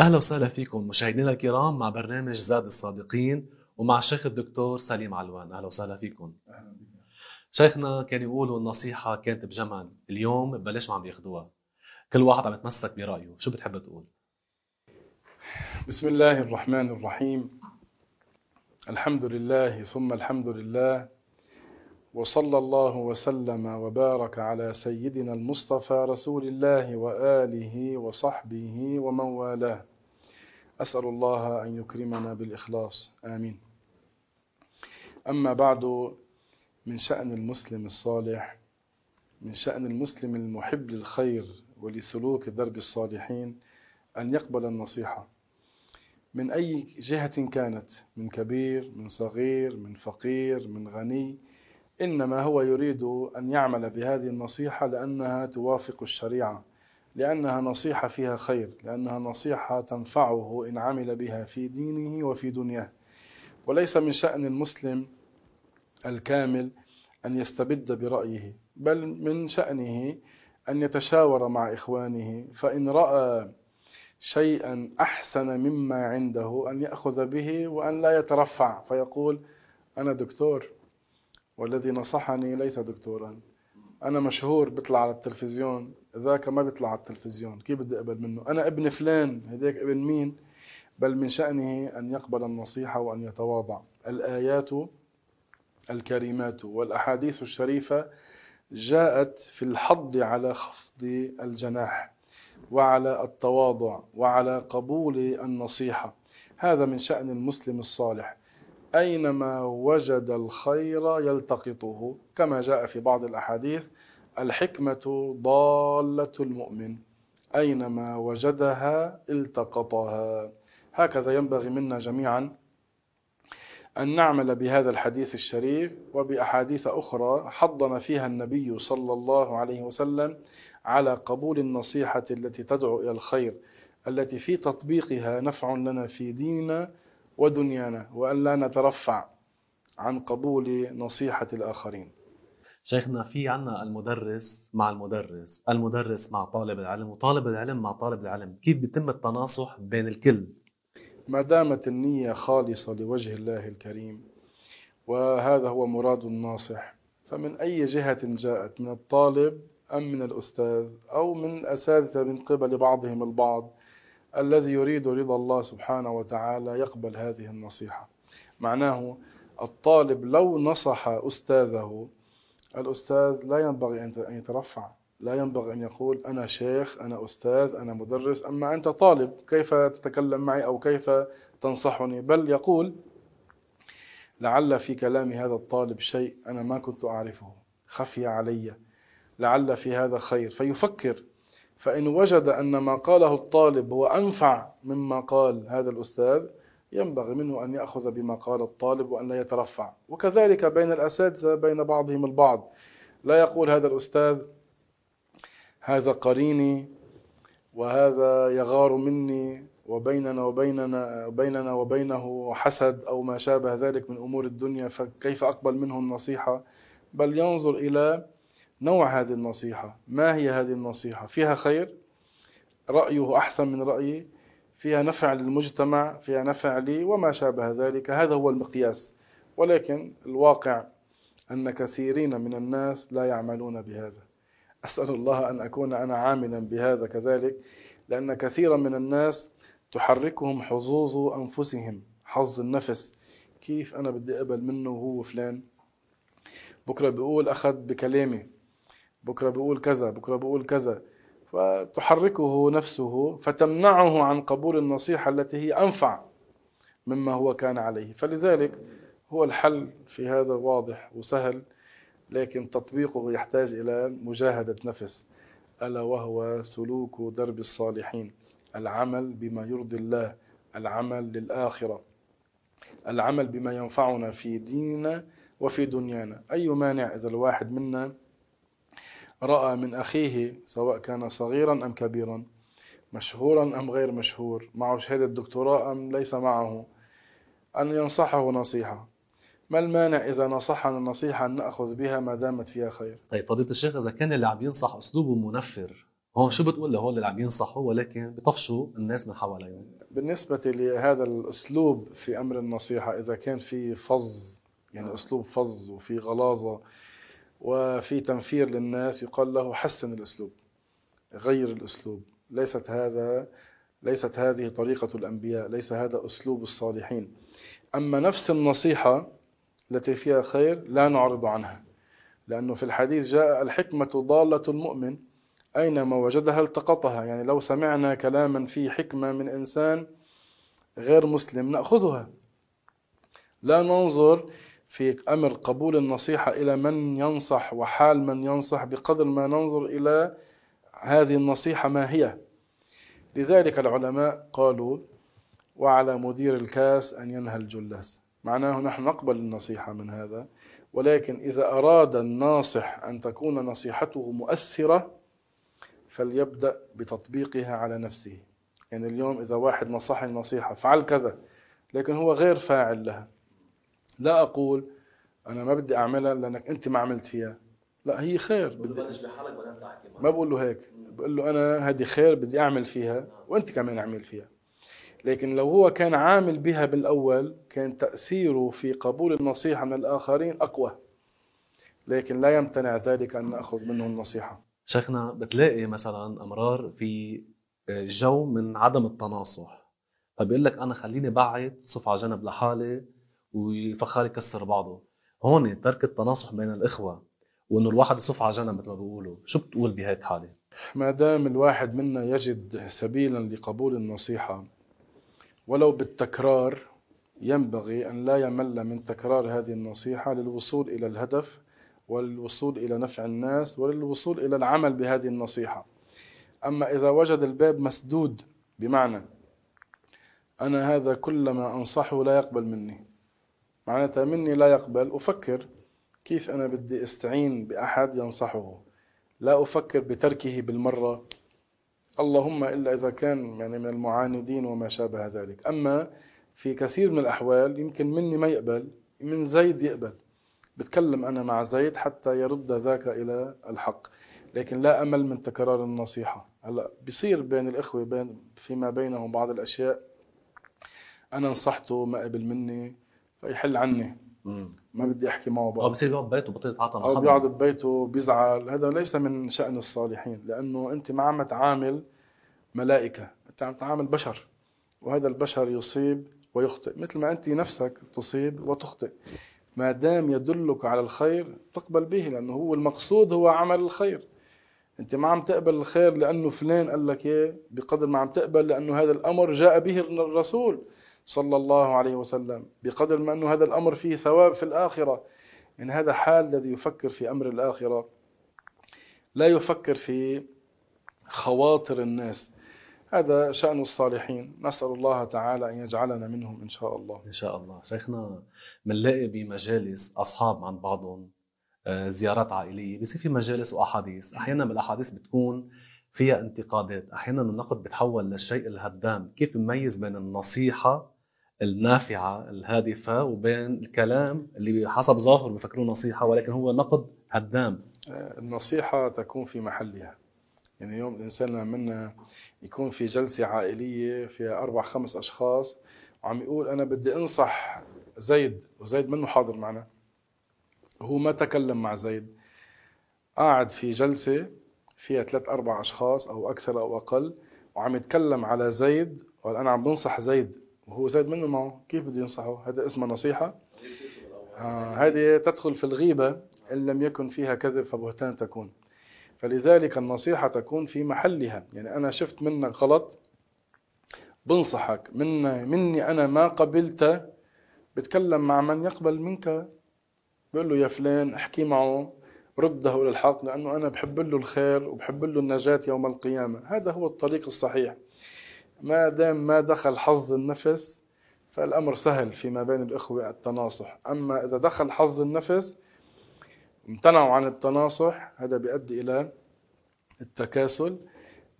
أهلا وسهلا فيكم مشاهدينا الكرام مع برنامج زاد الصادقين ومع الشيخ الدكتور سليم علوان. أهلا وسهلا فيكم. أهلا بك. شيخنا كان يقولوا النصيحة كانت بجمل اليوم ببلش ما عم بياخذوها كل واحد عم يتمسك برأيه. شو بتحب تقول؟ بسم الله الرحمن الرحيم. الحمد لله ثم الحمد لله وصلى الله وسلم وبارك على سيدنا المصطفى رسول الله وآله وصحبه ومن والاه. أسأل الله أن يكرمنا بالإخلاص. آمين. أما بعد من شأن المسلم الصالح من شأن المسلم المحب للخير ولسلوك درب الصالحين أن يقبل النصيحة. من أي جهة كانت؟ من كبير من صغير من فقير من غني إنما هو يريد أن يعمل بهذه النصيحة لأنها توافق الشريعة لأنها نصيحة فيها خير لأنها نصيحة تنفعه إن عمل بها في دينه وفي دنياه. وليس من شأن المسلم الكامل أن يستبد برأيه بل من شأنه أن يتشاور مع إخوانه فإن رأى شيئا أحسن مما عنده أن يأخذ به وأن لا يترفع فيقول أنا دكتور. والذي نصحني ليس دكتورا. أنا مشهور بيطلع على التلفزيون ذاك ما بيطلع على التلفزيون. كيف بدي أقبل منه؟ أنا ابن فلان هديك ابن مين؟ بل من شأنه أن يقبل النصيحة وأن يتواضع. الآيات الكريمات والأحاديث الشريفة جاءت في الحض على خفض الجناح وعلى التواضع وعلى قبول النصيحة. هذا من شأن المسلم الصالح. أينما وجد الخير يلتقطه كما جاء في بعض الأحاديث الحكمة ضالة المؤمن. أينما وجدها التقطها. هكذا ينبغي منا جميعا أن نعمل بهذا الحديث الشريف وبأحاديث أخرى حضنا فيها النبي صلى الله عليه وسلم على قبول النصيحة التي تدعو إلى الخير التي في تطبيقها نفع لنا في ديننا ودنيانا وأن لا نترفع عن قبول نصيحة الآخرين. شيخنا في عنا المدرس مع المدرس المدرس مع طالب العلم وطالب العلم مع طالب العلم. كيف بيتم التناصح بين الكل؟ ما دامت النية خالصة لوجه الله الكريم وهذا هو مراد الناصح فمن أي جهة جاءت؟ من الطالب أم من الأستاذ؟ أو من الأساتذة من قبل بعضهم البعض؟ الذي يريد رضا الله سبحانه وتعالى يقبل هذه النصيحة. معناه الطالب لو نصح أستاذه الأستاذ لا ينبغي أن يترفع لا ينبغي أن يقول أنا شيخ أنا أستاذ أنا مدرس أما أنت طالب كيف تتكلم معي أو كيف تنصحني؟ بل يقول لعل في كلام هذا الطالب شيء أنا ما كنت أعرفه خفي علي لعل في هذا خير. فيفكر فإن وجد أن ما قاله الطالب هو أنفع مما قال هذا الأستاذ ينبغي منه أن يأخذ بما قال الطالب وأن لا يترفع. وكذلك بين الأساتذة بين بعضهم البعض. لا يقول هذا الأستاذ هذا قريني وهذا يغار مني وبيننا وبيننا بيننا وبينه حسد أو ما شابه ذلك من أمور الدنيا فكيف أقبل منه النصيحة؟ بل ينظر إلى نوع هذه النصيحة. ما هي هذه النصيحة؟ فيها خير؟ رأيه أحسن من رأيي؟ فيها نفع للمجتمع؟ فيها نفع لي؟ وما شابه ذلك؟ هذا هو المقياس. ولكن الواقع أن كثيرين من الناس لا يعملون بهذا. أسأل الله أن أكون أنا عاملا بهذا كذلك لأن كثيرا من الناس تحركهم حظوظ أنفسهم. حظ النفس. كيف أنا بدي أقبل منه؟ هو فلان. بكرة بيقول أخذ بكلامي. بكرة بيقول كذا بكرة بيقول كذا. فتحركه نفسه فتمنعه عن قبول النصيحة التي هي أنفع مما هو كان عليه. فلذلك هو الحل في هذا واضح وسهل لكن تطبيقه يحتاج إلى مجاهدة نفس ألا وهو سلوك درب الصالحين. العمل بما يرضي الله العمل للآخرة العمل بما ينفعنا في ديننا وفي دنيانا. أي مانع إذا الواحد منا رأى من أخيه سواء كان صغيرا أم كبيرا مشهورا أم غير مشهور معه شهادة دكتوراه أم ليس معه أن ينصحه نصيحة. ما المانع إذا نصحنا النصيحة أن نأخذ بها ما دامت فيها خير؟ طيب فضيلة الشيخ إذا كان اللي عم ينصح أسلوبه منفر هون شو بتقول لهول اللي عم ينصحوا ولكن بطفشوا الناس من حواليهم؟ بالنسبة لهذا الأسلوب في أمر النصيحة إذا كان في فظ يعني أسلوب فظ وفي غلاظة وفي تنفير للناس يقال له حسن الأسلوب غير الأسلوب. ليست هذا ليست هذه طريقة الأنبياء ليس هذا أسلوب الصالحين. أما نفس النصيحة التي فيها خير لا نعرض عنها لأنه في الحديث جاء الحكمة ضالة المؤمن أينما وجدها التقطها. يعني لو سمعنا كلاما فيه حكمة من إنسان غير مسلم نأخذها. لا ننظر في أمر قبول النصيحة إلى من ينصح وحال من ينصح بقدر ما ننظر إلى هذه النصيحة ما هي. لذلك العلماء قالوا وعلى مدير الكاس أن ينهى الجلاس معناه نحن نقبل النصيحة من هذا ولكن إذا أراد الناصح أن تكون نصيحته مؤثرة فليبدأ بتطبيقها على نفسه. يعني اليوم إذا واحد نصحني نصيحة فعل كذا لكن هو غير فاعل لها. لا أقول أنا ما بدي أعملها لأنك أنت ما عملت فيها. لا هي خير. بدي ما بقول له هيك. بقول له أنا هذه خير بدي أعمل فيها وأنت كمان اعمل فيها. لكن لو هو كان عامل بها بالأول كان تأثيره في قبول النصيحة من الآخرين أقوى. لكن لا يمتنع ذلك أن نأخذ منه النصيحة. شيخنا بتلاقي مثلا أمرار في جو من عدم التناصح. فبيقول لك أنا خليني بعد صف على جنب لحالي وفخار يكسر بعضه. هون ترك التناصح بين الإخوة وإنه الواحد يصف على جنب مثل ما بيقولوا. شو بتقول بهيك حالة؟ ما دام الواحد منا يجد سبيلا لقبول النصيحة ولو بالتكرار ينبغي أن لا يمل من تكرار هذه النصيحة للوصول إلى الهدف وللوصول إلى نفع الناس وللوصول إلى العمل بهذه النصيحة. أما إذا وجد الباب مسدود بمعنى أنا هذا كلما أنصحه لا يقبل مني. معناتها مني لا يقبل. أفكر كيف أنا بدي أستعين بأحد ينصحه. لا أفكر بتركه بالمرة. اللهم إلا إذا كان يعني من المعاندين وما شابه ذلك. أما في كثير من الأحوال يمكن مني ما يقبل من زيد يقبل. بتكلم أنا مع زيد حتى يرد ذاك إلى الحق. لكن لا أمل من تكرار النصيحة. هلا بصير بين الإخوة بين فيما بينهم بعض الأشياء. أنا نصحته ما قبل مني. فيحل عني. ما بدي أحكي معه بقى. أو بصير بيقعد ببيته بطل يتعاطى أو بيقعد ببيته بيزعل هذا ليس من شأن الصالحين لأنه أنت ما عم تعامل ملائكة أنت عم تعامل بشر. وهذا البشر يصيب ويخطئ. مثل ما أنت نفسك تصيب وتخطئ. ما دام يدلك على الخير تقبل به لأنه هو المقصود هو عمل الخير. أنت ما عم تقبل الخير لأنه فلان قال لك اياه بقدر ما عم تقبل لأنه هذا الأمر جاء به الرسول. صلى الله عليه وسلم بقدر ما أنه هذا الأمر فيه ثواب في الآخرة إن هذا حال الذي يفكر في أمر الآخرة لا يفكر في خواطر الناس. هذا شأن الصالحين. نسأل الله تعالى أن يجعلنا منهم إن شاء الله. إن شاء الله. شيخنا بنلاقي بمجالس أصحاب عند بعضهم آه، زيارات عائلية بيصير في مجالس وأحاديث. أحيانا بالأحاديث بتكون فيها انتقادات. أحيانا النقد بتحول للشيء الهدام. كيف نميز بين النصيحة النافعة الهادفة وبين الكلام اللي حسب ظاهر بفكروه نصيحة ولكن هو نقد هدام؟ النصيحة تكون في محلها. يعني يوم الإنسان منا يكون في جلسة عائلية فيها أربع خمس أشخاص وعم يقول أنا بدي أنصح زيد وزيد منه حاضر معنا؟ هو ما تكلم مع زيد. قاعد في جلسة فيها ثلاث أربع أشخاص أو أكثر أو أقل وعم يتكلم على زيد وقال أنا عم بنصح زيد. وهو زيد منه معه؟ كيف بده ينصحه؟ هذا اسمه نصيحة. آه هذه تدخل في الغيبة إن لم يكن فيها كذب فبهتان تكون. فلذلك النصيحة تكون في محلها. يعني أنا شفت منك غلط بنصحك. من مني أنا ما قبلت بتكلم مع من يقبل منك. بقول له يا فلان احكي معه. رده إلى الحق لأنه أنا بحب له الخير وبحب له النجاة يوم القيامة. هذا هو الطريق الصحيح. ما دام ما دخل حظ النفس فالأمر سهل فيما بين الإخوة التناصح. أما إذا دخل حظ النفس امتنعوا عن التناصح هذا بيؤدي إلى التكاسل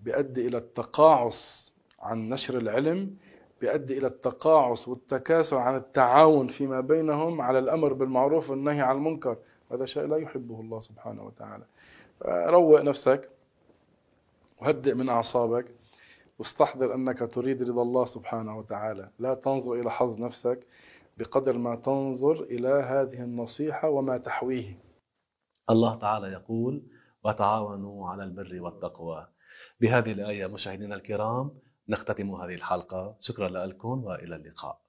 بيؤدي إلى التقاعس عن نشر العلم بيؤدي إلى التقاعس والتكاسل عن التعاون فيما بينهم على الأمر بالمعروف والنهي عن المنكر. هذا شيء لا يحبه الله سبحانه وتعالى. فروق نفسك وهدئ من أعصابك واستحضر أنك تريد رضا الله سبحانه وتعالى. لا تنظر إلى حظ نفسك بقدر ما تنظر إلى هذه النصيحة وما تحويه. الله تعالى يقول وتعاونوا على البر والتقوى بهذه الآية مشاهدينا الكرام نختتم هذه الحلقة. شكرا لكم وإلى اللقاء.